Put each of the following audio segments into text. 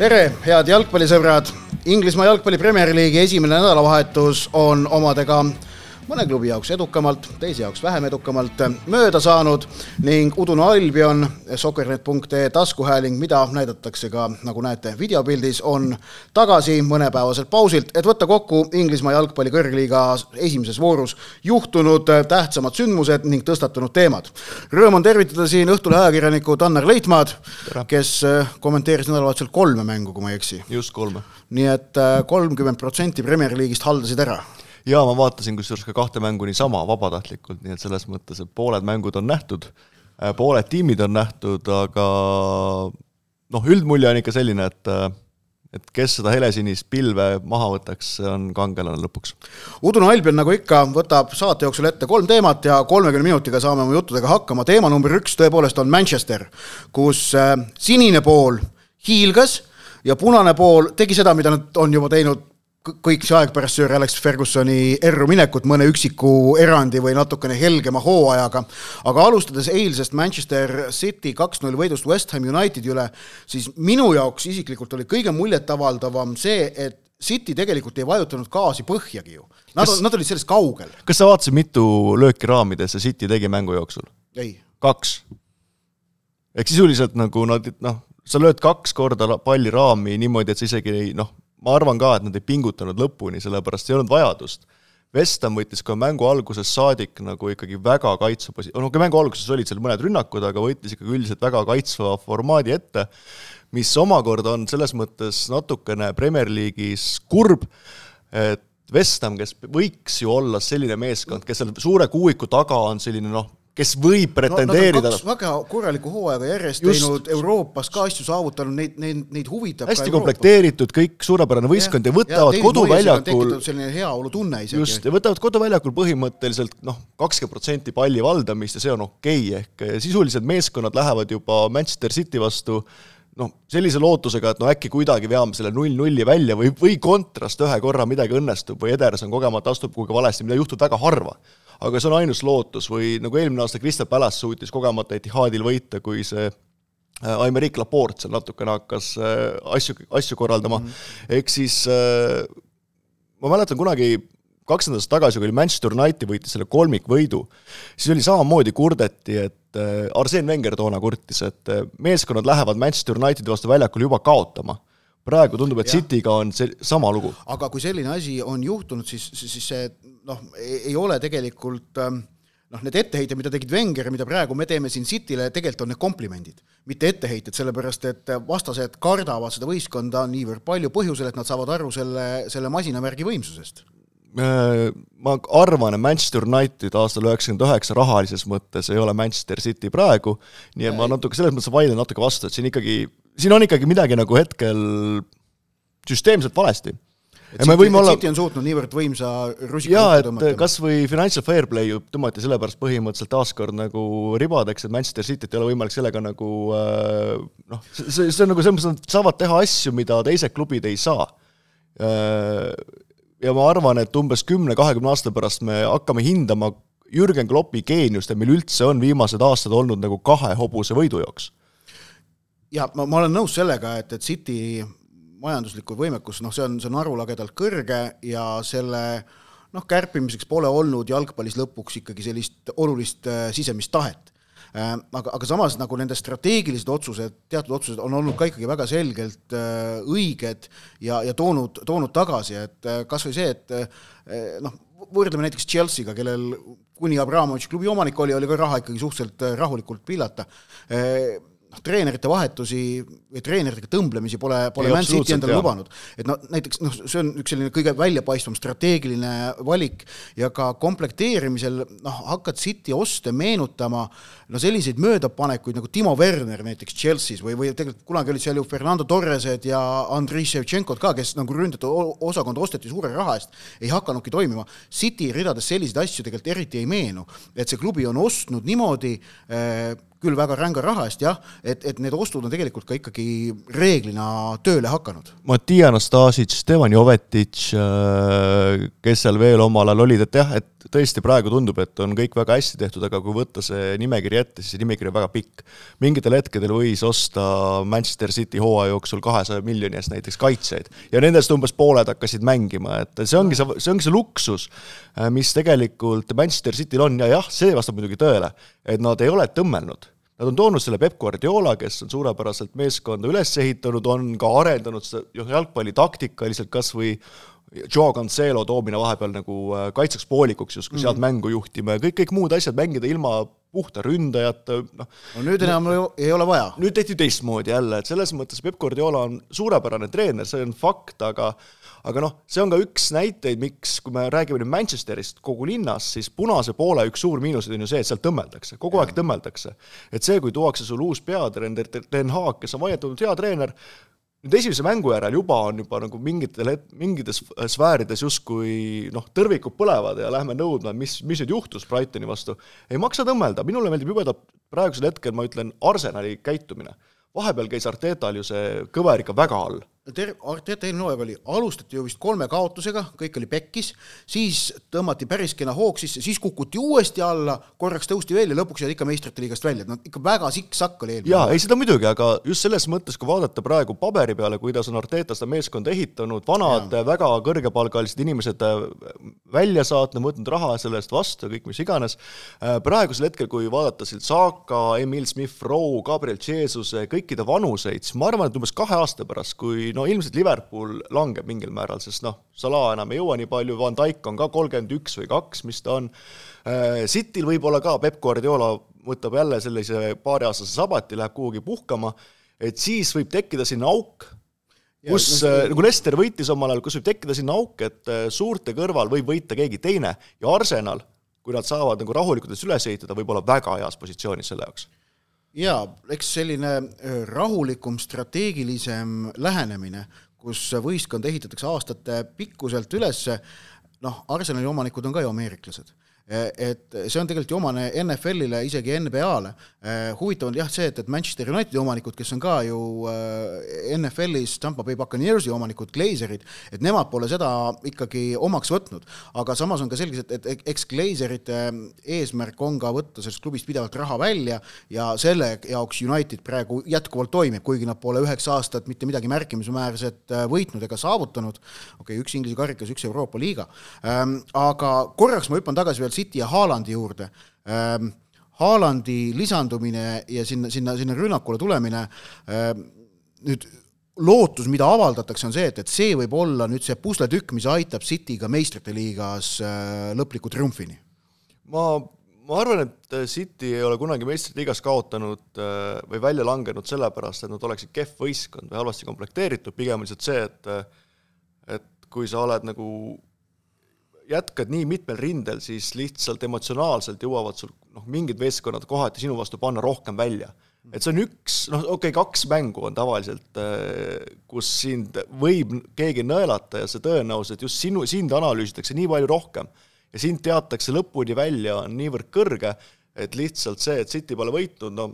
tere, head jalgpallisõbrad! Inglismaa jalgpalli Premier League'i esimene nädalavahetus on omadega mõne klubi jaoks edukamalt, teise jaoks vähem edukamalt mööda saanud ning Udune Albion, soccernet.ee taskuhääling, mida näidatakse ka, nagu näete, videopildis, on tagasi mõnepäevaselt pausilt, et võtta kokku Inglismaa jalgpalli kõrgliiga esimeses voorus juhtunud tähtsamad sündmused ning tõstatunud teemad. Rõõm on tervitada siin Õhtulehe ajakirjanikku Tanner Leitmaad, kes kommenteeris nädalavahetusel kolme mängu, kui ma ei eksi. just kolme. nii et kolmkümmend protsenti Premier League'ist haldasid ära jaa, ma vaatasin kusjuures ka kahte mängu niisama vabatahtlikult, nii et selles mõttes, et pooled mängud on nähtud, äh, pooled tiimid on nähtud, aga noh, üldmulje on ikka selline, et äh, et kes seda helesinist pilve maha võtaks, see on kangelane lõpuks. Udune Albion, nagu ikka, võtab saate jooksul ette kolm teemat ja kolmekümne minutiga saame oma juttudega hakkama. teema number üks tõepoolest on Manchester, kus äh, sinine pool hiilgas ja punane pool tegi seda, mida nad on juba teinud kõik see aeg pärast Sir Alex Fergusoni erru minekut mõne üksiku erandi või natukene helgema hooajaga. aga alustades eilsest Manchester City kaks-null võidust West Ham Unitedi üle, siis minu jaoks isiklikult oli kõige muljetavaldavam see, et City tegelikult ei vajutanud gaasi põhjagi ju. Nad, nad olid sellest kaugel. kas sa vaatasid, mitu lööki raamidesse City tegi mängu jooksul? kaks. ehk sisuliselt nagu nad noh, sa lööd kaks korda palli raami niimoodi, et sa isegi ei noh, ma arvan ka, et nad ei pingutanud lõpuni, sellepärast ei olnud vajadust. West Ham võttis ka mängu algusest saadik nagu ikkagi väga kaitsva posi-, no okei, mängu alguses olid seal mõned rünnakud, aga võttis ikkagi üldiselt väga kaitsva formaadi ette, mis omakorda on selles mõttes natukene Premier League'is kurb, et West Ham, kes võiks ju olla selline meeskond, kes seal suure kuuiku taga on selline noh, kes võib pretendeerida no,. väga korralikku hooaega järjest Just, teinud Euroopas ka asju saavutanud, neid, neid, neid huvitab hästi komplekteeritud, kõik suurepärane võistkond ja, ja võtavad ja koduväljakul selline heaolutunne isegi. just, ja võtavad koduväljakul põhimõtteliselt noh, kakskümmend protsenti palli valdamist ja see on okei okay,, ehk sisuliselt meeskonnad lähevad juba Manchester City vastu noh, sellise lootusega, et no äkki kuidagi veame selle null-nulli välja või, või kontrast ühe korra midagi õnnestub või Ederson kogemata astub kuhugi valesti, mida juhtub väga harva aga see on ainus lootus või nagu eelmine aasta Crystal Palace suutis kogemata Etihadil võita, kui see äh, Aimeric Laporte seal natukene hakkas äh, asju, asju korraldama mm, -hmm. ehk siis äh, ma mäletan kunagi kaks nädalat tagasi, kui oli Manchester United võitis selle kolmikvõidu, siis oli samamoodi kurdeti, et Arsene Wenger toona kurtis, et meeskonnad lähevad Manchester Unitedi vastu väljakul juba kaotama praegu tundub, et Cityga on see sama lugu. aga kui selline asi on juhtunud, siis, siis see noh, ei ole tegelikult ähm, noh, need etteheited, mida tegid Wenger ja mida praegu me teeme siin Cityle, tegelikult on need komplimendid, mitte etteheited, sellepärast et vastased kardavad seda võistkonda niivõrd palju põhjusel, et nad saavad aru selle, selle masinavärgi võimsusest äh, ma arvan, et Manchester United aastal üheksakümmend üheksa rahalises mõttes ei ole Manchester City praegu, nii et ma natuke selles mõttes vaidlen natuke vastu, et siin ikkagi siin on ikkagi midagi nagu hetkel süsteemselt valesti. Võime olla City on suutnud niivõrd võimsa rusika jaa, et kas või financial fair play tõmmati sellepärast põhimõtteliselt taaskord nagu ribadeks, et Manchester Cityt ei ole võimalik sellega nagu äh, noh, see, see on nagu selles mõttes, et nad saavad teha asju, mida teised klubid ei saa. Äh, ja ma arvan, et umbes kümne-kahekümne aasta pärast me hakkame hindama Jürgen Kloppi geeniust, et meil üldse on viimased aastad olnud nagu kahe hobuse võidujooks ja ma, ma olen nõus sellega, et, et City majanduslikku võimekus, noh, see on, see on arulagedalt kõrge ja selle noh, kärpimiseks pole olnud jalgpallis lõpuks ikkagi sellist olulist äh, sisemist tahet äh,. aga, aga samas nagu nende strateegilised otsused, teatud otsused on olnud ka ikkagi väga selgelt äh, õiged ja, ja toonud, toonud tagasi, et kas või see, et noh, võrdleme näiteks Chelsea'ga, kellel kuni Abramovitš klubi omanik oli, oli ka raha ikkagi suhteliselt rahulikult pillata noh, treenerite vahetusi või treeneritega tõmblemisi pole, pole Man City endale lubanud. et no näiteks noh, see on üks selline kõige väljapaistvam strateegiline valik ja ka komplekteerimisel noh, hakkad City oste meenutama no selliseid möödapanekuid nagu Timo Werner näiteks Chelsea's või, või tegelikult kunagi olid seal ju Fernando Torresed ja Andrei Ševtšenkod ka, kes nagu ründajate osakonda osteti suure raha eest, ei hakanudki toimima. City ridades selliseid asju tegelikult eriti ei meenu, et see klubi on ostnud niimoodi äh, küll väga ränga raha eest jah, et, et need ostud on tegelikult ka ikkagi reeglina tööle hakanud. Matija Anastasic, Stevan Jovetic, äh, kes seal veel omal ajal olid, et jah, et tõesti praegu tundub, et on kõik väga hästi tehtud, aga kui võtta see nimekiri ette, siis see nimekiri on väga pikk. mingitel hetkedel võis osta Manchester City hooaja jooksul kahesaja miljoni eest näiteks kaitsjaid ja nendest umbes pooled hakkasid mängima, et see ongi see, see ongi see luksus, äh, mis tegelikult Manchester Cityl on ja jah, see vastab muidugi tõele, et nad ei ole tõmmelnud Nad on toonud selle Peep Guardiola, kes on suurepäraselt meeskonda üles ehitanud, on ka arendanud seda jalgpalli taktikaliselt, kas või Joe Cancelo toomine vahepeal nagu äh, kaitseks poolikuks justkui mm -hmm. sealt mängu juhtima ja kõik, kõik muud asjad, mängida ilma puhta ründajata, noh. no nüüd enam ei ole vaja. nüüd tehti teistmoodi jälle, et selles mõttes Peep Guardiola on suurepärane treener, see on fakt, aga aga noh, see on ka üks näiteid, miks, kui me räägime nüüd Manchesterist kogu linnas, siis punase poole üks suur miinuseid on ju see, et sealt tõmmeldakse, kogu ja. aeg tõmmeldakse. et see, kui tuuakse sul uus peatreener, Den Haag, kes on vaieldamatult hea treener, nüüd esimese mängu järel juba on juba nagu mingitel het-, mingites sfäärides justkui noh, tõrvikud põlevad ja lähme nõudma, mis, mis nüüd juhtus Brightoni vastu. ei maksa tõmmelda, minule meeldib jubedalt praegusel hetkel, ma ütlen, Arsenali käitumine. vahepeal käis Artetal ju see kõver ikka väga all ter-, Arteta eelmine hooaeg oli, alustati ju vist kolme kaotusega, kõik oli pekkis, siis tõmmati päris kena hoog sisse, siis kukuti uuesti alla, korraks tõusti veel ja lõpuks jäid ikka meistrite liigast välja, et noh, ikka väga sikk-sakk oli eelmine jaa, ei seda muidugi, aga just selles mõttes, kui vaadata praegu paberi peale, kuidas on Arteta seda meeskonda ehitanud, vanad väga kõrgepalgalised inimesed äh, välja saatnud, võtnud raha selle eest vastu, kõik mis iganes, äh, praegusel hetkel, kui vaadata siit Saaka, Emil Smith-Rowe, Gabriel Jesuse, kõikide vanuseid, siis ma arvan, et umbes kahe aasta pärast, kui no ilmselt Liverpool langeb mingil määral, sest noh, Salah enam ei jõua nii palju, Van Dijk on ka kolmkümmend üks või kaks, mis ta on, äh, Cityl võib-olla ka, Peep Guardiola võtab jälle sellise paariaastase sabati, läheb kuhugi puhkama, et siis võib tekkida sinna auk, kus no, äh, nagu Lester võitis omal ajal, kus võib tekkida sinna auk, et äh, suurte kõrval võib võita keegi teine ja Arsenal, kui nad saavad nagu rahulikult üles ehitada, võib olla väga heas positsioonis selle jaoks jaa, eks selline rahulikum, strateegilisem lähenemine, kus võistkond ehitatakse aastate pikkuselt üles, noh, Arsenali omanikud on ka ju ameeriklased et see on tegelikult ju omane NFL-ile, isegi NBA-le. huvitav on jah see, et, et Manchester Unitedi omanikud, kes on ka ju äh, NFL-is Tampa Bay Buccaneersi omanikud, Glazerid, et nemad pole seda ikkagi omaks võtnud. aga samas on ka selge, et, et eks Glazerite eesmärk on ka võtta sellest klubist pidevalt raha välja ja selle jaoks United praegu jätkuvalt toimib, kuigi nad pole üheksa aastat mitte midagi märkimisväärset võitnud ega saavutanud. okei okay,, üks Inglise karikas, üks Euroopa liiga. Ähm, aga korraks ma hüppan tagasi veel City ja Haalandi juurde ähm,. Haalandi lisandumine ja sinna, sinna, sinna rünnakule tulemine ähm,, nüüd lootus, mida avaldatakse, on see, et, et see võib olla nüüd see pusletükk, mis aitab Cityga meistrite liigas äh, lõpliku triumfini. ma, ma arvan, et City ei ole kunagi meistrite liigas kaotanud äh, või välja langenud sellepärast, et nad oleksid kehv võistkond või halvasti komplekteeritud, pigem lihtsalt see, et et kui sa oled nagu jätkad nii mitmel rindel, siis lihtsalt emotsionaalselt jõuavad sul noh, mingid meeskonnad kohati sinu vastu panna rohkem välja. et see on üks, noh okei okay,, kaks mängu on tavaliselt, äh, kus sind võib keegi nõelata ja see tõenäosus, et just sinu, sind analüüsitakse nii palju rohkem ja sind teatakse lõpuni välja, on niivõrd kõrge, et lihtsalt see, et City pole võitnud, no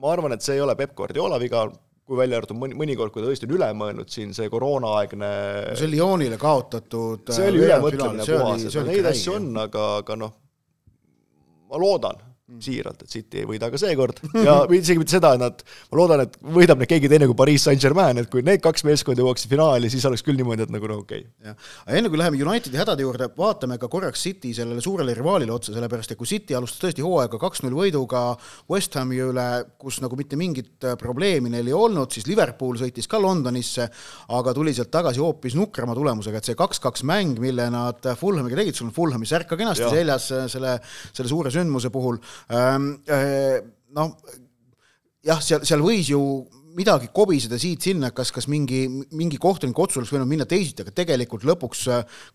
ma arvan, et see ei ole Peep Guardiola viga, kui välja arvatud mõni, mõnikord, kui ta tõesti on üle mõelnud siin, see koroonaaegne see oli Lyonile kaotatud see oli ülemõtlemine puhas, et neid asju on, aga, aga noh, ma loodan. Siiralt, et City ei võida ka seekord. Ja isegi mitte seda, et nad, ma loodan, et võidab neid keegi teine kui Pariis Saint-Germain, et kui need kaks meeskonda jõuaksid finaali, siis oleks küll niimoodi, et nagu no okei. Okay.. aga enne kui läheme Unitedi hädade juurde, vaatame ka korraks City sellele suurele rivaalile otsa, sellepärast et kui City alustas tõesti hooaega kaks-null võiduga West Hami üle, kus nagu mitte mingit äh, probleemi neil ei olnud, siis Liverpool sõitis ka Londonisse, aga tuli sealt tagasi hoopis nukrama tulemusega, et see kaks-kaks mäng, mille nad Fulhamiga tegid, sul on Fulhami särk ka kenasti ja. seljas äh, selle, selle suure sündmuse puhul noh, jah, seal, seal võis ju midagi kobiseda siit-sinna, kas, kas mingi, mingi kohtuniku otsus oleks võinud minna teisiti, aga tegelikult lõpuks,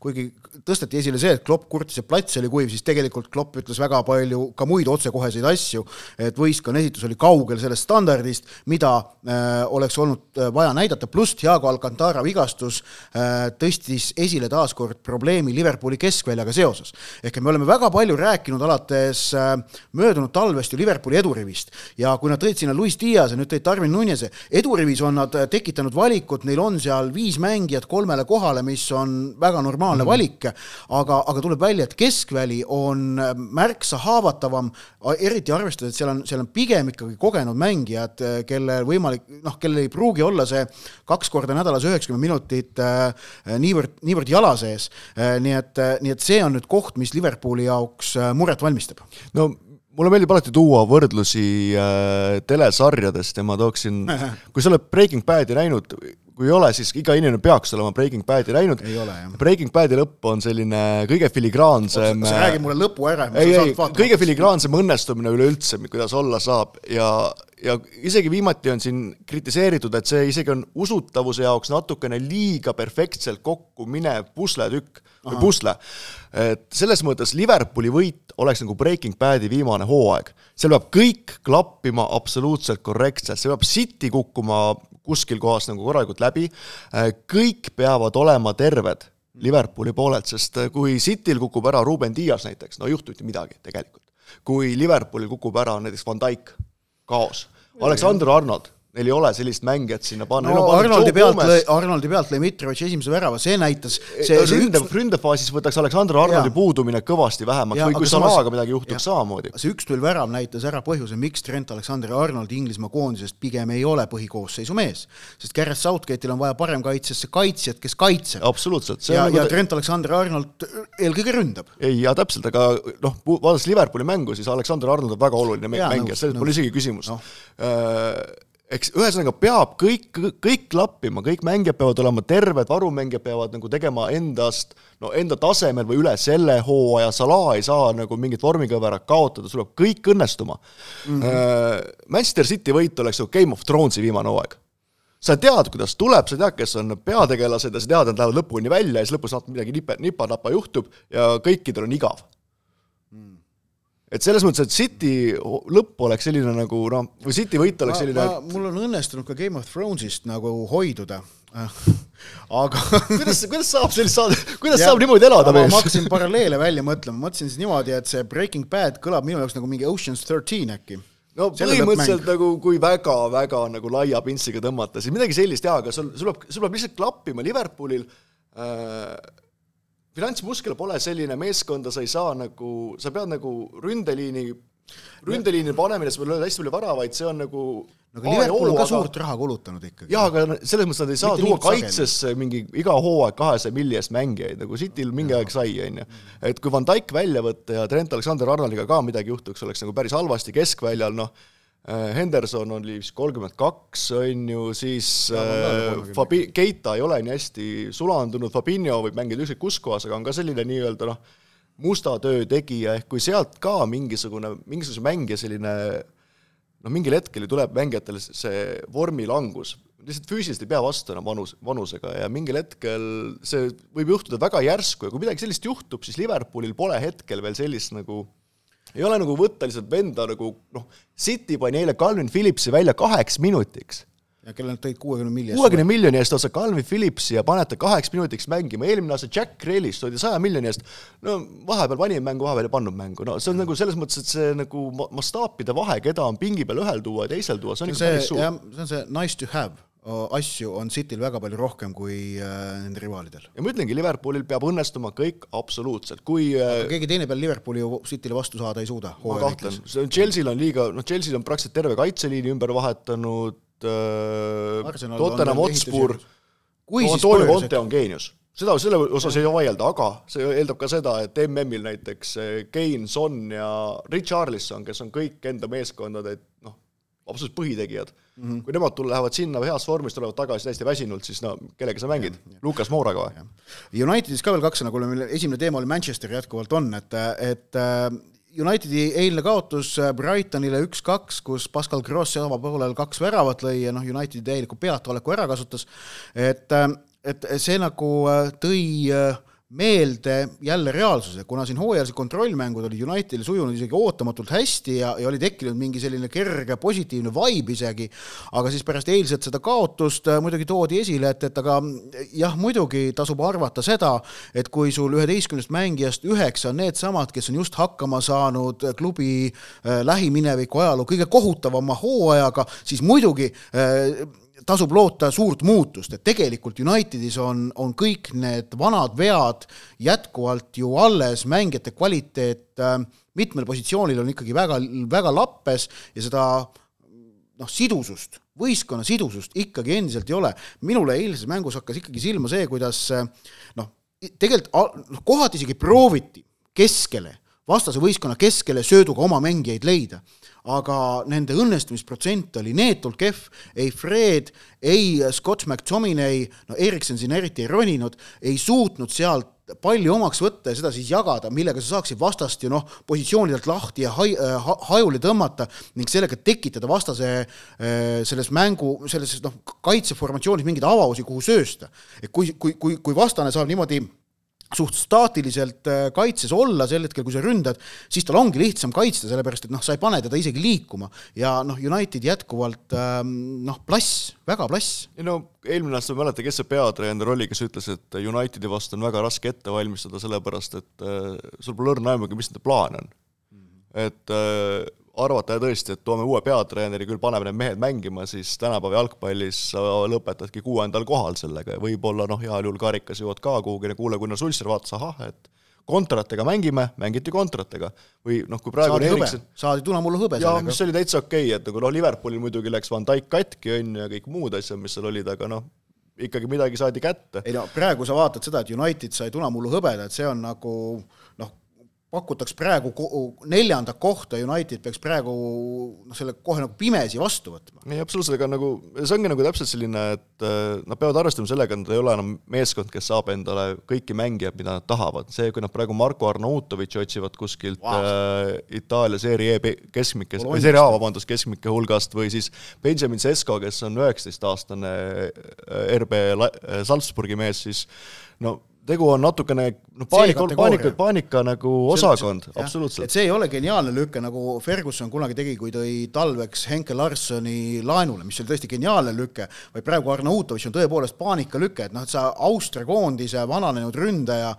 kuigi tõsteti esile see, et Klopp kurtis, et plats oli kuiv, siis tegelikult Klopp ütles väga palju ka muid otsekoheseid asju, et võistkonna esitus oli kaugel sellest standardist, mida äh, oleks olnud vaja näidata, pluss Thiago Alcantara vigastus äh, tõstis esile taaskord probleemi Liverpooli keskväljaga seoses. ehk et me oleme väga palju rääkinud alates äh, möödunud talvest ju Liverpooli edurivist ja kui nad tõid sinna Luis Diaz ja nüüd tõid Darwin Nunez'e, edurivis on nad äh, tekitanud valikut, neil on seal viis mängijat kolmele kohale, mis on väga normaalne mm. valik, aga, aga tuleb välja, et keskväli on äh, märksa haavatavam, eriti arvestades, et seal on, seal on pigem ikkagi kogenud mängijad, kellel võimalik, noh, kellel ei pruugi olla see kaks korda nädalas üheksakümmend minutit äh, niivõrd, niivõrd jala sees äh,. nii et, nii et see on nüüd koht, mis Liverpooli jaoks muret valmistab. no mulle meeldib alati tuua võrdlusi äh, telesarjadest ja ma tooksin, kui sa oled Breaking Badi näinud, kui ei ole, siis iga inimene peaks olema Breaking Badi näinud. Breaking Badi lõpp on selline kõige filigraansem sa räägi mulle lõpu ära. ei, ei, kõige filigraansem õnnestumine üleüldse, kuidas olla saab ja, ja isegi viimati on siin kritiseeritud, et see isegi on usutavuse jaoks natukene liiga perfektselt kokku minev pusletükk või pusle. et selles mõttes Liverpooli võit oleks nagu Breaking Badi viimane hooaeg. seal peab kõik klappima absoluutselt korrektselt, see peab City kukkuma kuskil kohas nagu korralikult läbi, kõik peavad olema terved Liverpooli poolelt, sest kui Cityl kukub ära Ruben Dias näiteks, no ei juhtu mitte midagi tegelikult. kui Liverpoolil kukub ära näiteks Van Dijk, kaos. Aleksandr Arnold, neil ei ole sellist mängijat sinna panna no,. Arnoldi pealt lõi, Arnoldi pealt lõi Mitrovic esimese värava, see näitas see, üks... ründefaasis võtaks Aleksandr Arnoldi ja. puudumine kõvasti vähemaks ja, või kui Salaga midagi juhtuks samamoodi. see üks-null värav näitas ära põhjuse, miks Trent Alexander-Arnold Inglismaa koondisest pigem ei ole põhikoosseisu mees. sest Gareth Southgate'il on vaja paremkaitsesse kaitsjat, kes kaitseb. absoluutselt. ja, nagu ja Trent Alexander-Arnold eelkõige ründab. ei, jaa, täpselt, aga noh, vaadates Liverpooli mängu, siis Alexander Arnold on väga oluline mängija, selles pole isegi küsimust no äh, eks ühesõnaga peab kõik, kõik klappima, kõik mängijad peavad olema terved, varumängijad peavad nagu tegema endast no enda tasemel või üle selle hooaja, Salah ei saa nagu mingit vormikõverat kaotada, sul peab kõik õnnestuma mm. -hmm. Manchester City võit oleks ju Game of Thronesi viimane hooaeg. sa tead, kuidas tuleb, sa tead, kes on peategelased ja sa tead, et nad lähevad lõpuni välja ja siis lõpus midagi nipe, nipa-napa juhtub ja kõikidel on igav et selles mõttes, et City lõpp oleks selline nagu noh, või City võit oleks selline mul on õnnestunud ka Game of Thronesist nagu hoiduda aga kuidas, kuidas saab sellist saada, kuidas ja, saab niimoodi elada mees? ma hakkasin paralleele välja mõtlema, mõtlesin siis niimoodi, et see Breaking Bad kõlab minu jaoks nagu mingi Ocean's Thirteen äkki. no põhimõtteliselt nagu, kui väga-väga nagu laia pintsiga tõmmata, siis midagi sellist jaa, aga sul, sul peab, sul peab lihtsalt klappima Liverpoolil äh, finantsmuskel pole selline meeskonda, sa ei saa nagu, sa pead nagu ründeliini, ründeliini panemine, sa pead lööma hästi palju väravaid, see on nagu no aga Liverpool on ka suurt raha kulutanud ikkagi. jaa, aga selles mõttes nad ei saa Mitte tuua kaitsesse mingi iga hooaeg kahesaja milli eest mängijaid, nagu Cityl mingi aeg sai, on ju. et kui Van Dijk välja võtta ja Trent Alexander-Arnoldiga ka midagi juhtuks, oleks nagu päris halvasti keskväljal, noh, Henderson oli vist kolmkümmend kaks, on ju, siis äh, Fabi-, Keita ei ole nii hästi sulandunud, Fabinho võib mängida ükskõik kus kohas, aga on ka selline nii-öelda noh, musta töö tegija, ehk kui sealt ka mingisugune, mingisuguse mängija selline noh, mingil hetkel ju tuleb mängijatel see vormilangus, lihtsalt füüsiliselt ei pea vastu enam vanus, vanusega ja mingil hetkel see võib juhtuda väga järsku ja kui midagi sellist juhtub, siis Liverpoolil pole hetkel veel sellist nagu ei ole nagu võtta lihtsalt venda nagu noh, City pani eile Calvin Phillipsi välja kaheks minutiks. Ja kellel nad tõid kuuekümne miljoni kuuekümne miljoni eest otse Calvin Phillipsi ja panete kaheks minutiks mängima, eelmine aasta Jack Grealish toodi saja miljoni eest, no vahepeal pani mängu, vahepeal ei pannud mängu, no see on nagu selles mõttes, et see nagu mastaapide vahe, keda on pingi peal ühel tuua ja teisel tuua, see on ikka päris suur. see on see nice to have asju on Cityl väga palju rohkem kui äh, nende rivaalidel. ja ma ütlengi, Liverpoolil peab õnnestuma kõik absoluutselt, kui äh, aga keegi teine peale Liverpooli ju Cityle vastu saada ei suuda. ma kahtlen, Chelsea'l on liiga, noh, Chelsea'l on praktiliselt terve kaitseliini ümber vahetanud äh,, Tottenham Hotspur, Antonio Conte on geenius. Seda, selle osas ei vaielda, aga see eeldab ka seda, et MM-il näiteks äh, Kane, Son ja Richarlison, kes on kõik enda meeskondade noh, absoluutselt põhitegijad mm. -hmm. kui nemad tulla, lähevad sinna heas vormis, tulevad tagasi täiesti väsinult, siis no kellega sa mängid? Lukas Mooraga või? Unitedis ka veel kaks sõna, kuule, meil esimene teema oli Manchester jätkuvalt on, et, et äh, Unitedi eilne kaotus Brightonile üks-kaks, kus Pascal Gross avapoolel kaks väravat lõi ja noh, Unitedi täieliku peataoleku ära kasutas, et, et see nagu tõi äh, meelde jälle reaalsuse, kuna siin hooajalised kontrollmängud olid Unitedil sujunud isegi ootamatult hästi ja, ja oli tekkinud mingi selline kerge positiivne vibe isegi, aga siis pärast eilset seda kaotust äh, muidugi toodi esile, et, et aga jah, muidugi tasub arvata seda, et kui sul üheteistkümnest mängijast üheksa on needsamad, kes on just hakkama saanud klubi äh, lähimineviku ajaloo kõige kohutavama hooajaga, siis muidugi äh, tasub loota suurt muutust, et tegelikult Unitedis on, on kõik need vanad vead jätkuvalt ju alles, mängijate kvaliteet äh, mitmel positsioonil on ikkagi väga, väga lappes ja seda noh, sidusust, võistkonna sidusust ikkagi endiselt ei ole. minule eilses mängus hakkas ikkagi silma see, kuidas äh, noh, tegelikult noh, kohati isegi prooviti keskele, vastase võistkonna keskele sööduga oma mängijaid leida aga nende õnnestumisprotsent oli neetult kehv, ei Fred, ei Scott McTominay, no Erikson siin eriti ei roninud, ei suutnud sealt palli omaks võtta ja seda siis jagada, millega sa saaksid vastast ju noh, positsioonidelt lahti ja hai, ha, hajuli tõmmata ning sellega tekitada vastase äh, selles mängu, selles noh, kaitseformatsioonis mingeid avavusi, kuhu söösta. et kui, kui, kui, kui vastane saab niimoodi suht staatiliselt äh, kaitses olla sel hetkel, kui sa ründad, siis tal ongi lihtsam kaitsta, sellepärast et noh, sa ei pane teda isegi liikuma ja noh, United jätkuvalt ähm, noh, plass, väga plass. no eelmine aasta ma ei mäleta, kes see peatreener oli, kes ütles, et Unitedi vastu on väga raske ette valmistada, sellepärast et äh, sul pole õrna aimugi, mis nende plaan on. -hmm. et arvata tõesti, et toome uue peatreeneri, küll paneme need mehed mängima, siis tänapäeva jalgpallis sa lõpetadki kuuendal kohal sellega ja võib-olla noh, heal juhul karikas jõuad ka kuhugi, kuule, Gunnar Sulsser vaatas, ahah, et kontratega mängime, mängiti kontratega. või noh, kui praegu saadi hõbe, saadi tunamullu hõbe jaa, mis oli täitsa okei okay,, et nagu noh, Liverpoolil muidugi läks Van Dijk katki, on ju, ja kõik muud asjad, mis seal olid, aga noh, ikkagi midagi saadi kätte. ei no praegu sa vaatad seda, et United sai tunamullu hõbeda, et see on nagu noh, pakutaks praegu neljandat kohta, United peaks praegu noh, selle kohe nagu pimesi vastu võtma. ei, absoluutselt, aga nagu see ongi nagu täpselt selline, et äh, nad peavad arvestama sellega, et nad ei ole enam meeskond, kes saab endale kõiki mängijaid, mida nad tahavad. see, kui nad praegu Marko Arnautovitši otsivad kuskilt wow. äh, Itaalia Serie E keskmike, või Serie A, vabandust, keskmike hulgast, või siis Benjamin Sesko, kes on üheksateistaastane äh, RB Salzburgi mees, siis no tegu on natukene noh, paanika, paanika, paanika nagu osakond, absoluutselt. et see ei ole geniaalne lüke, nagu Ferguson kunagi tegi, kui tõi talveks Henke Larssoni laenule, mis oli tõesti geniaalne lüke, vaid praegu Arnautovitš on tõepoolest paanikalüke, et noh, et sa Austria koondise vananenud ründaja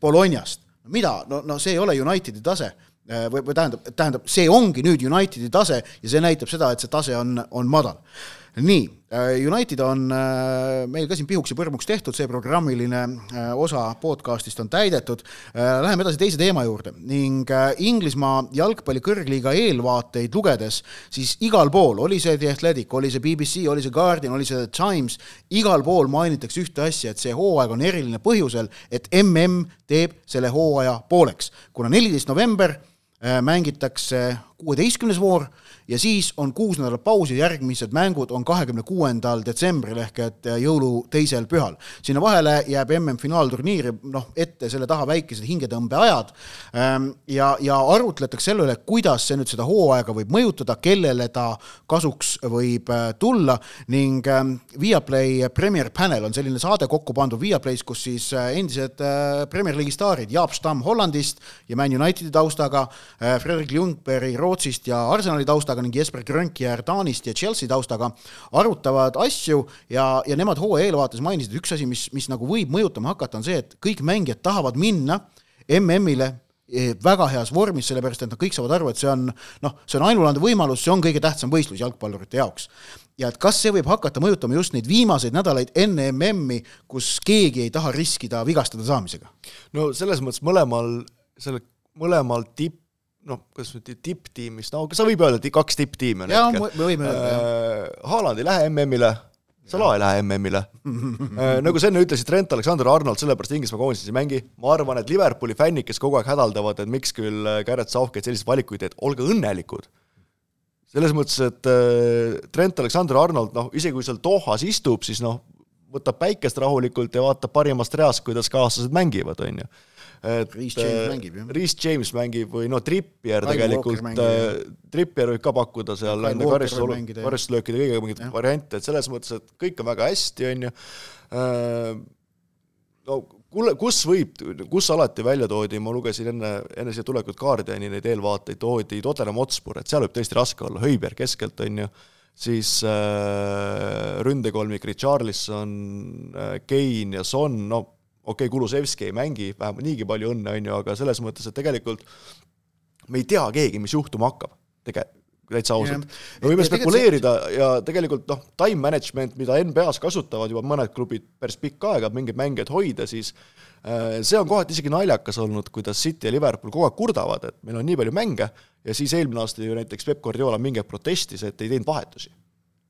Bolognast, mida, no, no see ei ole Unitedi tase. Või, või tähendab, tähendab, see ongi nüüd Unitedi tase ja see näitab seda, et see tase on, on madal nii, äh, United on äh, meil ka siin pihuks ja põrmuks tehtud, see programmiline äh, osa podcastist on täidetud. Läheme edasi teise teema juurde ning Inglismaa jalgpalli kõrgliiga eelvaateid lugedes, siis igal pool, oli see The Athletic, oli see BBC, oli see Guardian, oli see The Times, igal pool mainitakse ühte asja, et see hooaeg on eriline põhjusel, et mm teeb selle hooaja pooleks, kuna neliteist november mängitakse kuueteistkümnes voor ja siis on kuus nädalat pausi, järgmised mängud on kahekümne kuuendal detsembril ehk et jõulu teisel pühal. sinna vahele jääb MM-finaalturniir, noh, ette selle taha väikesed hingetõmbeajad ähm, ja, ja arutletakse selle üle, kuidas see nüüd seda hooaega võib mõjutada, kellele ta kasuks võib äh, tulla ning ähm, Viaplay Premier Panel on selline saade kokku pandud Viaplay's, kus siis äh, endised äh, Premier League'i staarid, Jaap Stam Hollandist ja Man Unitedi taustaga, Fredrik Ljungberg Rootsist ja Arsenali taustaga, taustaga ning Jesper Grönkjär Taanist ja Chelsea taustaga arutavad asju ja, ja nemad hooaja eelvaates mainisid, üks asi, mis, mis nagu võib mõjutama hakata, on see, et kõik mängijad tahavad minna MM-ile eh, väga heas vormis, sellepärast et nad kõik saavad aru, et see on noh, see on ainulaadne võimalus, see on kõige tähtsam võistlus jalgpallurite jaoks. ja et kas see võib hakata mõjutama just neid viimaseid nädalaid enne MM-i, kus keegi ei taha riskida vigastada saamisega? no selles mõttes mõlemal, selle mõlemal tipp noh, kas nüüd tipptiimist, no sa võib öelda, et kaks tipptiimi on jaa, me võime öelda, jah. Äh, Haaland ei lähe MM-ile, Salah ei lähe MM-ile äh, nagu sa enne ütlesid, Trent Alexander-Arnold sellepärast Inglismaa koondises ei mängi, ma arvan, et Liverpooli fännid, kes kogu aeg hädaldavad, et miks küll äh, Gareth Southgate selliseid valikuid teeb, olge õnnelikud. selles mõttes, et Trent Alexander-Arnold, noh, isegi kui seal Dohas istub, siis noh, võtab päikest rahulikult ja vaatab parimast reast, kuidas kaaslased mängivad, on ju et Reece James mängib, jah. Reece James mängib või no Trippier tegelikult äh, Trippier võib ka pakkuda seal Kyle enne Walker karistus, võib mängida, jah. karistuslöökide kõigega mingeid variante, et selles mõttes, et kõik on väga hästi, on ju, no kuule, kus võib, kus alati välja toodi, ma lugesin enne, enne siia tulekut Guardiani neid eelvaateid, toodi Tottenham Hotspur, et seal võib tõesti raske olla, Höiber keskelt, on ju, siis äh, ründekolmik Richarlison äh,, Kane ja Son, no okei okay,, Kulusevski ei mängi, vähemalt niigi palju õnne, on ju, aga selles mõttes, et tegelikult me ei tea keegi, mis juhtuma hakkab, tege-, täitsa ausalt. Me võime Ja spekuleerida ja tegelikult noh, time management, mida NBA-s kasutavad juba mõned klubid päris pikka aega, et mingeid mängijaid hoida, siis äh, see on kohati isegi naljakas olnud, kuidas City ja Liverpool kogu aeg kurdavad, et meil on nii palju mänge ja siis eelmine aasta ju näiteks Peep Guardiola mingi aeg protestis, et ei teinud vahetusi.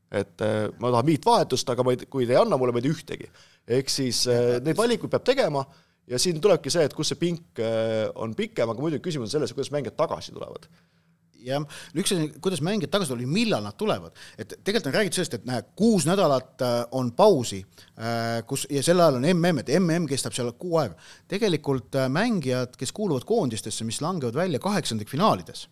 et äh, ma tahan viit vahetust, aga ma ei, kui te ei anna mulle, ma ei tee ühtegi. Ehk siis äh, neid valikuid peab tegema ja siin tulebki see, et kus see pink äh, on pikem, aga muidugi küsimus on selles, kuidas mängijad tagasi tulevad. Jah, üks asi, kuidas mängijad tagasi tulevad, millal nad tulevad, et tegelikult on räägitud sellest, et näe, kuus nädalat äh, on pausi, kus ja sel ajal on MM, et MM kestab seal kuu aega. tegelikult mängijad, kes kuuluvad koondistesse, mis langevad välja kaheksandikfinaalides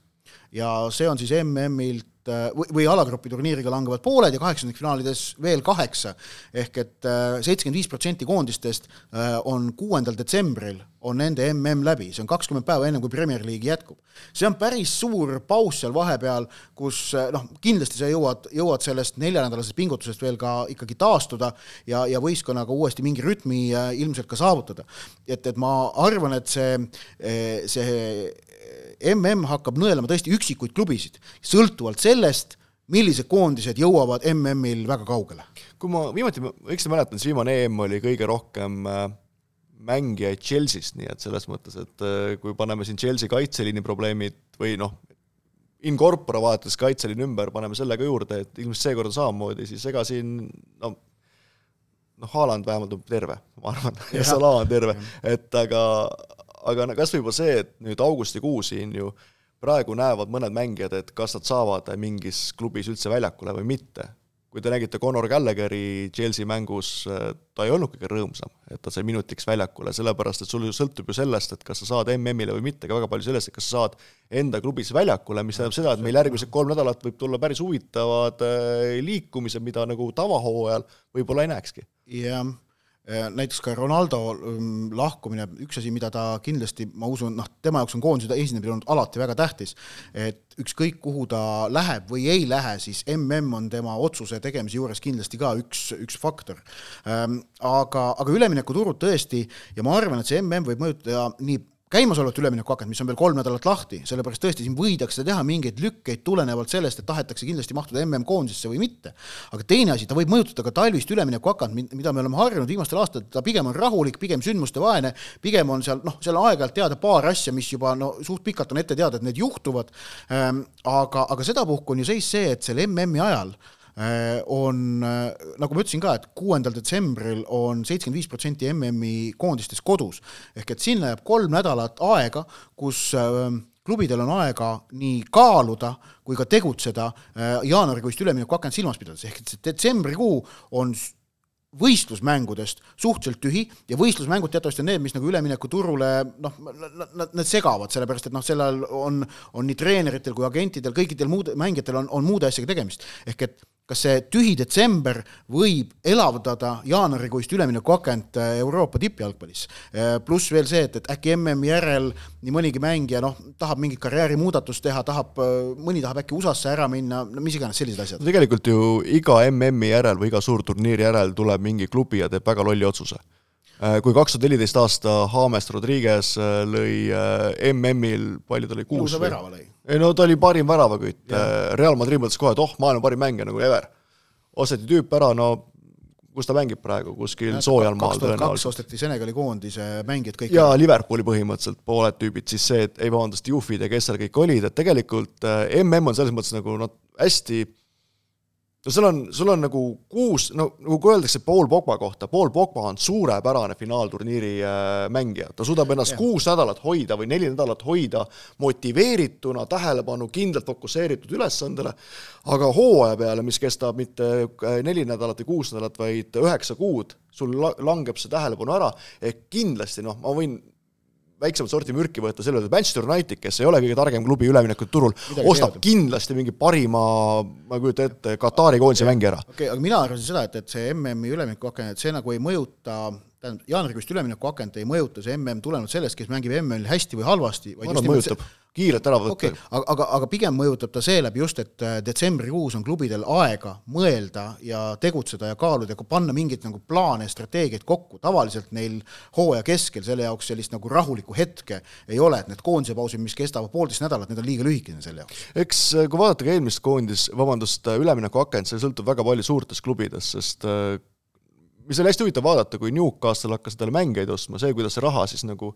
ja see on siis MM-ilt äh, või, või alagrupi turniiriga langevad pooled ja kaheksandikfinaalides veel kaheksa, ehk et äh, seitsekümmend viis protsenti koondistest äh, on kuuendal detsembril, on nende MM läbi, see on kakskümmend päeva enne, kui Premier League jätkub. see on päris suur paus seal vahepeal, kus noh, kindlasti sa jõuad, jõuad sellest neljanädalasest pingutusest veel ka ikkagi taastuda ja, ja võistkonnaga uuesti mingi rütmi ilmselt ka saavutada. et, et ma arvan, et see, see MM hakkab nõelama tõesti üksikuid klubisid, sõltuvalt sellest, millised koondised jõuavad MM-il väga kaugele. kui ma viimati ma õigesti mäletan, siis viimane EM oli kõige rohkem äh, mängijaid Chelsea'st, nii et selles mõttes, et äh, kui paneme siin Chelsea kaitseliini probleemid või noh, in corpore vaadates kaitseliin ümber, paneme selle ka juurde, et ilmselt seekord on samamoodi, siis ega siin no noh, Haaland vähemalt on terve, ma arvan, ja. Salah on terve, et aga, aga kas või juba see, et nüüd augustikuu siin ju praegu näevad mõned mängijad, et kas nad saavad mingis klubis üldse väljakule või mitte. kui te nägite Conor Gallagheri Chelsea mängus, ta ei olnud kõige rõõmsam, et ta sai minutiks väljakule, sellepärast et sul ju sõltub ju sellest, et kas sa saad MM-ile või mitte, aga väga palju sellest, et kas sa saad enda klubis väljakule, mis tähendab seda, et meil järgmised kolm nädalat võib tulla päris huvitavad äh, liikumised, mida nagu tavahooajal võib-olla ei näekski. jah, näiteks ka Ronaldo mm, lahkumine, üks asi, mida ta kindlasti, ma usun, noh, tema jaoks on koondise esinemine olnud alati väga tähtis, et ükskõik, kuhu ta läheb või ei lähe, siis MM on tema otsuse tegemise juures kindlasti ka üks, üks faktor. Aga, aga üleminekuturud tõesti, ja ma arvan, et see MM võib mõjutada nii käimasolevat üleminekuakent, mis on veel kolm nädalat lahti, sellepärast tõesti siin võidakse teha mingeid lükkeid tulenevalt sellest, et tahetakse kindlasti mahtuda MM-koondisesse või mitte. aga teine asi, ta võib mõjutada ka talvist üleminekuakent, mida me oleme harjunud viimastel aastatel, ta pigem on rahulik, pigem sündmuste vaene, pigem on seal noh, seal aeg-ajalt teada paar asja, mis juba no suht pikalt on ette teada, et need juhtuvad. aga, aga sedapuhku on ju seis see, et selle MM-i ajal äh, on, nagu ma ütlesin ka, et kuuendal detsembril on seitsekümmend viis protsenti MM-i koondistes kodus. ehk et sinna jääb kolm nädalat aega, kus äh, klubidel on aega nii kaaluda kui ka tegutseda äh, jaanuarikuist üleminekuakent silmas pidades, ehk et see detsembrikuu on võistlusmängudest suhteliselt tühi ja võistlusmängud teatavasti on need, mis nagu üleminekuturule noh, nad, nad segavad, sellepärast et noh, sel ajal on, on nii treeneritel kui agentidel, kõikidel muud mängijatel on, on muude asjaga tegemist. ehk et kas see tühi detsember võib elavdada jaanuarikuist üleminekuakent äh, Euroopa tippjalgpallis. pluss veel see, et, et äkki MM-i järel nii mõnigi mängija noh, tahab mingit karjäärimuudatust teha, tahab, mõni tahab äkki USA-sse ära minna, no mis iganes sellised asjad. tegelikult ju iga MM-i järel või iga suurturniiri järel tuleb mingi klubi ja teeb väga lolli otsuse. Kui kaks tuhat neliteist aasta James Rodriguez äh, lõi äh, MM-il, palju ta lõi, kuus ilusa värava lõi. ei no ta oli parim väravakütt, Real Madrid mõtles kohe, et oh, maailma parim mängija nagu ever. osteti tüüp ära, no kus ta mängib praegu, kuskil soojal maal tõenäoliselt. osteti Senegali koondise mängijad kõik ja Liverpooli põhimõtteliselt pooled tüübid, siis see, et ei vabandust, Juhvid ja kes seal kõik olid, et tegelikult äh, MM on selles mõttes nagu noh, hästi no sul on, sul on nagu kuus, no nagu kui öeldakse Paul Pogba kohta, Paul Pogba on suurepärane finaalturniiri äh, mängija, ta suudab ennast Jah. kuus nädalat hoida või neli nädalat hoida motiveerituna, tähelepanu kindlalt fokusseeritud ülesandele, aga hooaja peale, mis kestab mitte äh, neli nädalat või kuus nädalat, vaid üheksa kuud, sul la-, langeb see tähelepanu ära, ehk kindlasti noh, ma võin väiksemat sorti mürki võtta selle peale, et Manchester United, kes ei ole kõige targem klubi üleminekute turul, ostab teada. kindlasti mingi parima, ma ei kujuta ette, Katari koondise mängija ära. okei okay,, aga mina arvasin seda, et, et see MM-i üleminekuaken, et see nagu ei mõjuta tähendab, jaanuarikuist üleminekuakent ei mõjuta see MM tulenevalt sellest, kes mängib MM-il hästi või halvasti, vaid just mõjutab see, kiirelt ära võtta okay,. aga, aga, aga pigem mõjutab ta seeläbi just, et äh, detsembrikuus on klubidel aega mõelda ja tegutseda ja kaaluda ja panna mingeid nagu plaane strateegiaid kokku, tavaliselt neil hooaja keskel selle jaoks sellist nagu rahulikku hetke ei ole, et need koondise pausid, mis kestavad poolteist nädalat, need on liiga lühikesed selle jaoks. eks äh, kui vaadata ka eelmist koondis, vabandust, äh, üleminekuakent, see sõltub väga palju suurtest klubidest, sest mis oli hästi huvitav vaadata, kui Newcastle hakkas endale mängijaid ostma, see, kuidas see raha siis nagu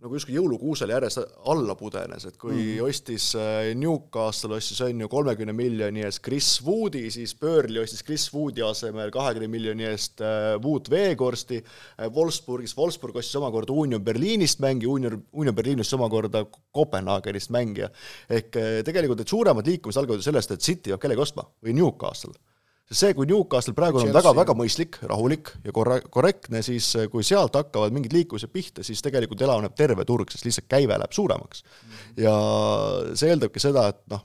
nagu justkui jõulukuusele järjest alla pudenes, et kui mm. ostis äh, Newcastle ostis on ju kolmekümne miljoni eest Chris Woodi, siis Burnley ostis Chris Woodi asemel kahekümne miljoni eest äh, Wood Veegorsti, äh, Wolfsburgis, Wolfsburg ostis omakorda Union Berliinist mängija, Union, Union Berliinist omakorda Kopenhaagenist mängija. ehk tegelikult need suuremad liikumised algavad ju sellest, et City peab kellegi ostma või Newcastle sest see, kui Newcastle praegu on väga-väga mõistlik, rahulik ja korra-, korrektne, siis eh, kui sealt hakkavad mingid liikumised pihta, siis tegelikult elavneb terve turg, sest lihtsalt käive läheb suuremaks. ja see eeldabki seda, et noh,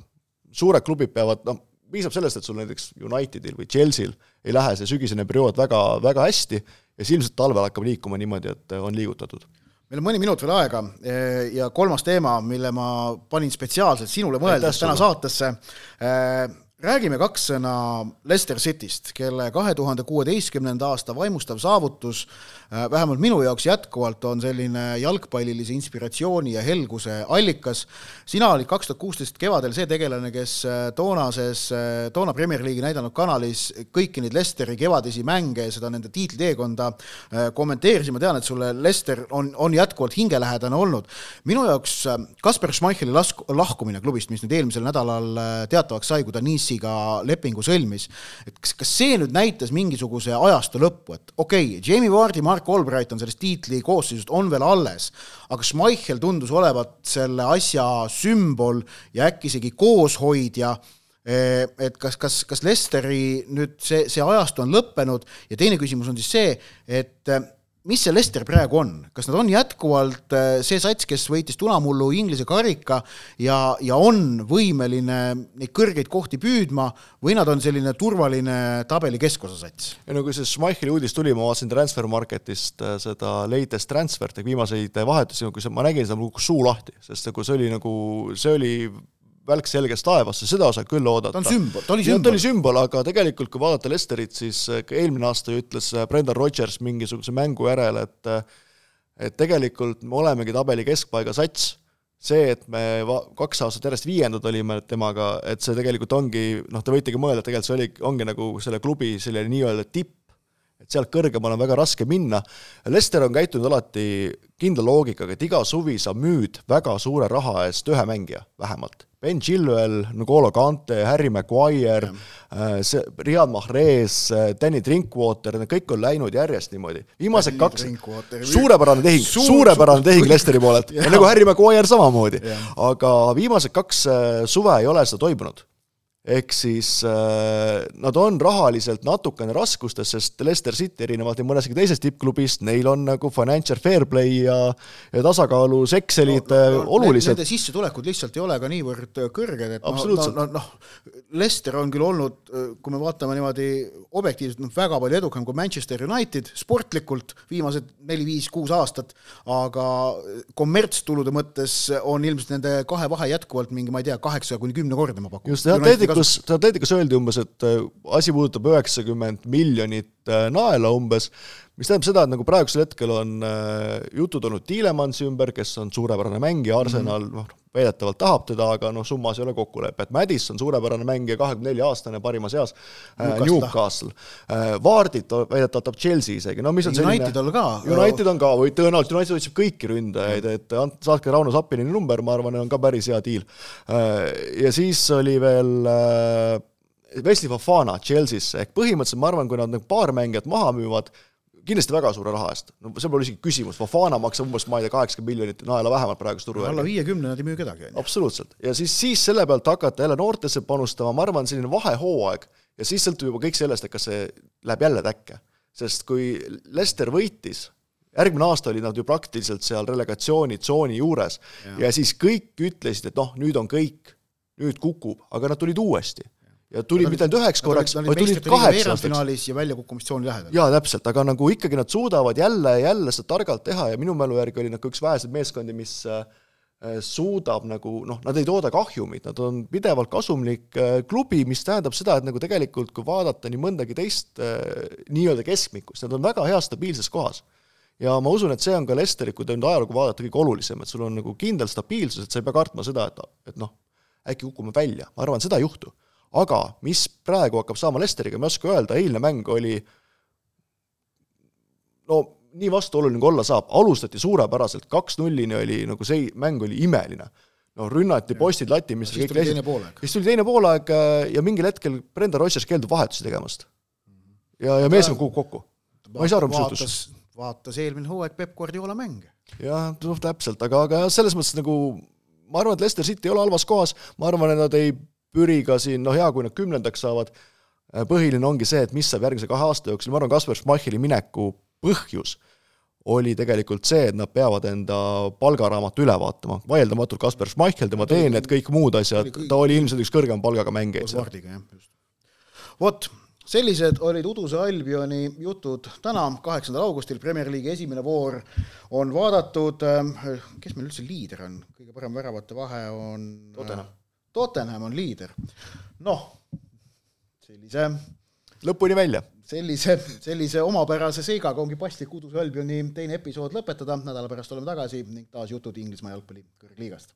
suured klubid peavad, noh, piisab sellest, et sul näiteks Unitedil või Chelsea'l ei lähe see sügisene periood väga, väga hästi ja siis ilmselt talvel hakkab liikuma niimoodi, et on liigutatud. Meil on mõni minut veel aega eh, ja kolmas teema, mille ma panin spetsiaalselt sinule mõeldes täna saatesse, eh, räägime kaks sõna Leicester Cityst, kelle kahe tuhande kuueteistkümnenda aasta vaimustav saavutus vähemalt minu jaoks jätkuvalt on selline jalgpallilise inspiratsiooni ja helguse allikas. sina olid kaks tuhat kuusteist kevadel see tegelane, kes äh, toonases, äh, toona Premier League'i näidanud kanalis kõiki neid Lesteri kevadisi mänge ja seda nende tiitliteekonda kommenteeris ja ma tean, et sulle Lester on, on jätkuvalt hingelähedane olnud. minu jaoks Kasper Schmeicheli lask-, lahkumine klubist, mis nüüd eelmisel nädalal teatavaks sai, kui ta Nice'iga lepingu sõlmis, et kas, kas see nüüd näitas mingisuguse ajastu lõppu, et okei okay,, Jamie Vardi, Mark Albright on sellest tiitli koosseisust, on veel alles, aga Schmeichel tundus olevat selle asja sümbol ja äkki isegi kooshoidja, eh, et kas, kas, kas Lesteri nüüd see, see ajastu on lõppenud? Ja teine küsimus on siis see, et mis see Lester praegu on, kas nad on jätkuvalt äh, see sats, kes võitis tunamullu Inglise karika ja, ja on võimeline neid kõrgeid kohti püüdma või nad on selline turvaline tabeli keskosa sats? ei no kui see Schmeicheli uudis tuli, ma vaatasin Transfer Marketist äh, seda latest transfer'it, viimaseid vahetusi, kui ma nägin seda, mul kukkus suu lahti, sest nagu see oli nagu, see oli välk selgest taevasse, seda saab küll oodata. ta on sümbol, ta oli sümbol. ta oli sümbol, aga tegelikult kui vaadata Lesterit, siis äh, eelmine aasta ju ütles äh, Brendan Rodgers mingisuguse mängu järel, et äh, et tegelikult me olemegi tabeli keskpaiga sats, see, et me va-, kaks aastat järjest viiendad olime temaga, et see tegelikult ongi, noh, te võitegi mõelda, et tegelikult see oli, ongi nagu selle klubi selline nii-öelda tipp, et sealt kõrgemale on väga raske minna. Lester on käitunud alati kindla loogikaga, et iga suvi sa müüd väga suure raha eest ühe mängija vähemalt Ben Chilwell, N'Golo Kante, Harry Maguire, äh, see Riyad Mahrez, äh, Danny Drinkwater, need kõik on läinud järjest niimoodi. viimased kaks, suurepärane tehing suur,, suurepärane tehing Lesteri poolelt, nagu Harry Maguire samamoodi. aga viimased kaks äh, suve ei ole seda toimunud ehk siis äh, nad on rahaliselt natukene raskustes, sest Leicester City erinevalt mõnestki teisest tippklubist, neil on nagu financial fair play ja ja tasakaalus Excelid no, no, no, olulised. Nende sissetulekud lihtsalt ei ole ka niivõrd kõrged, et noh, noh, noh, Leicester on küll olnud, kui me vaatame niimoodi objektiivselt, noh, väga palju edukam kui Manchester United sportlikult viimased neli-viis-kuus aastat, aga kommertstulude mõttes on ilmselt nende kahe vahe jätkuvalt mingi, ma ei tea, kaheksa kuni kümnekordne, ma pakun. just, jah, Atletikus, Atletikus öeldi umbes, et äh, asi puudutab üheksakümmend miljonit naela umbes, mis tähendab seda, et nagu praegusel hetkel on äh, jutud olnud Tiilemansi ümber, kes on suurepärane mängija, Arsenal mm -hmm. noh, väidetavalt tahab teda, aga noh, summas ei ole kokkulepet. Madison, suurepärane mängija, kahekümne nelja aastane, parimas eas äh,, Newcastle äh,. Vardit väidetavalt tahab Chelsea isegi, no mis on selline United on ka. United on ka, või tõenäoliselt United otsib kõiki ründajaid, et saatke Rauno Sappini number, ma arvan, on ka päris hea diil äh,. ja siis oli veel äh, Wesley Fofana Chelsea'sse, ehk põhimõtteliselt ma arvan, kui nad nagu paar mängijat maha müüvad, kindlasti väga suure raha eest, no see pole isegi küsimus, Fofana maksab umbes, ma ei tea, kaheksakümmend miljonit naela vähemalt praeguse turu alla viiekümne nad ei müü kedagi, on ju. absoluutselt, ja siis, siis selle pealt hakata jälle noortesse panustama, ma arvan, selline vahehooaeg. Ja siis sõltub juba kõik sellest, et kas see läheb jälle täkke. sest kui Lester võitis järgmine aasta olid nad ju praktiliselt seal relegatsioonitsooni juures. Ja. ja siis kõik ütlesid, et noh, nüüd on kõik, nüüd kukub, aga nad tulid uuesti ja tulid mitte ainult üheks korraks, vaid tulid kaheks aastaks. ja väljakukkumistsiooni lähedal. jaa, täpselt, aga nagu ikkagi nad suudavad jälle ja jälle seda targalt teha ja minu mälu järgi oli nagu üks väheseid meeskondi, mis äh, suudab nagu noh, nad ei tooda kahjumit, nad on pidevalt kasumlik äh, klubi, mis tähendab seda, et nagu tegelikult kui vaadata nii mõndagi teist äh, nii-öelda keskmikust, nad on väga heas stabiilses kohas. ja ma usun, et see on ka Lesteri, kui te nüüd ajalugu vaadata, kõige olulisem, et sul on nagu kindel stabiilsus, et sa ei pea kartma seda, et, et noh, äkki kukume välja, ma arvan, seda ei juhtu aga mis praegu hakkab saama Lesteriga, ma ei oska öelda, eilne mäng oli no nii vastuoluline kui olla saab, alustati suurepäraselt, kaks-nullini oli nagu see mäng oli imeline. no rünnati postid lati, mis siis tuli teine poolaeg. siis tuli teine poolaeg äh, ja mingil hetkel Brenda Rodgers keeldub vahetusi tegemast. ja, ja meeskond kukub kokku. ma ei saa aru, mis juhtus. vaatas eelmine hooaeg Peep Guardiola mänge. jah, noh täpselt, aga, aga selles mõttes nagu ma arvan, et Leicester City ei ole halvas kohas, ma arvan, et nad ei Püriga siin, no hea, kui nad kümnendaks saavad, põhiline ongi see, et mis saab järgmise kahe aasta jooksul, ma arvan, Kaspar Schmeicheli mineku põhjus oli tegelikult see, et nad peavad enda palgaraamatu üle vaatama, vaieldamatult Kaspar Schmeichel, tema teened, kõik muud asjad, ta oli ilmselt üks kõrgema palgaga mängijaid seal. vot, sellised olid Uduse Albioni jutud. Täna, kaheksandal augustil, Premier League'i esimene voor on vaadatud, kes meil üldse liider on, kõige parem väravate vahe on Tottenham Tottenham on liider. noh, sellise lõpuni välja. sellise, sellise omapärase seigaga ongi paslik Uduse Albioni teine episood lõpetada, nädala pärast oleme tagasi ning taas jutud Inglismaa jalgpalli kõrgliigast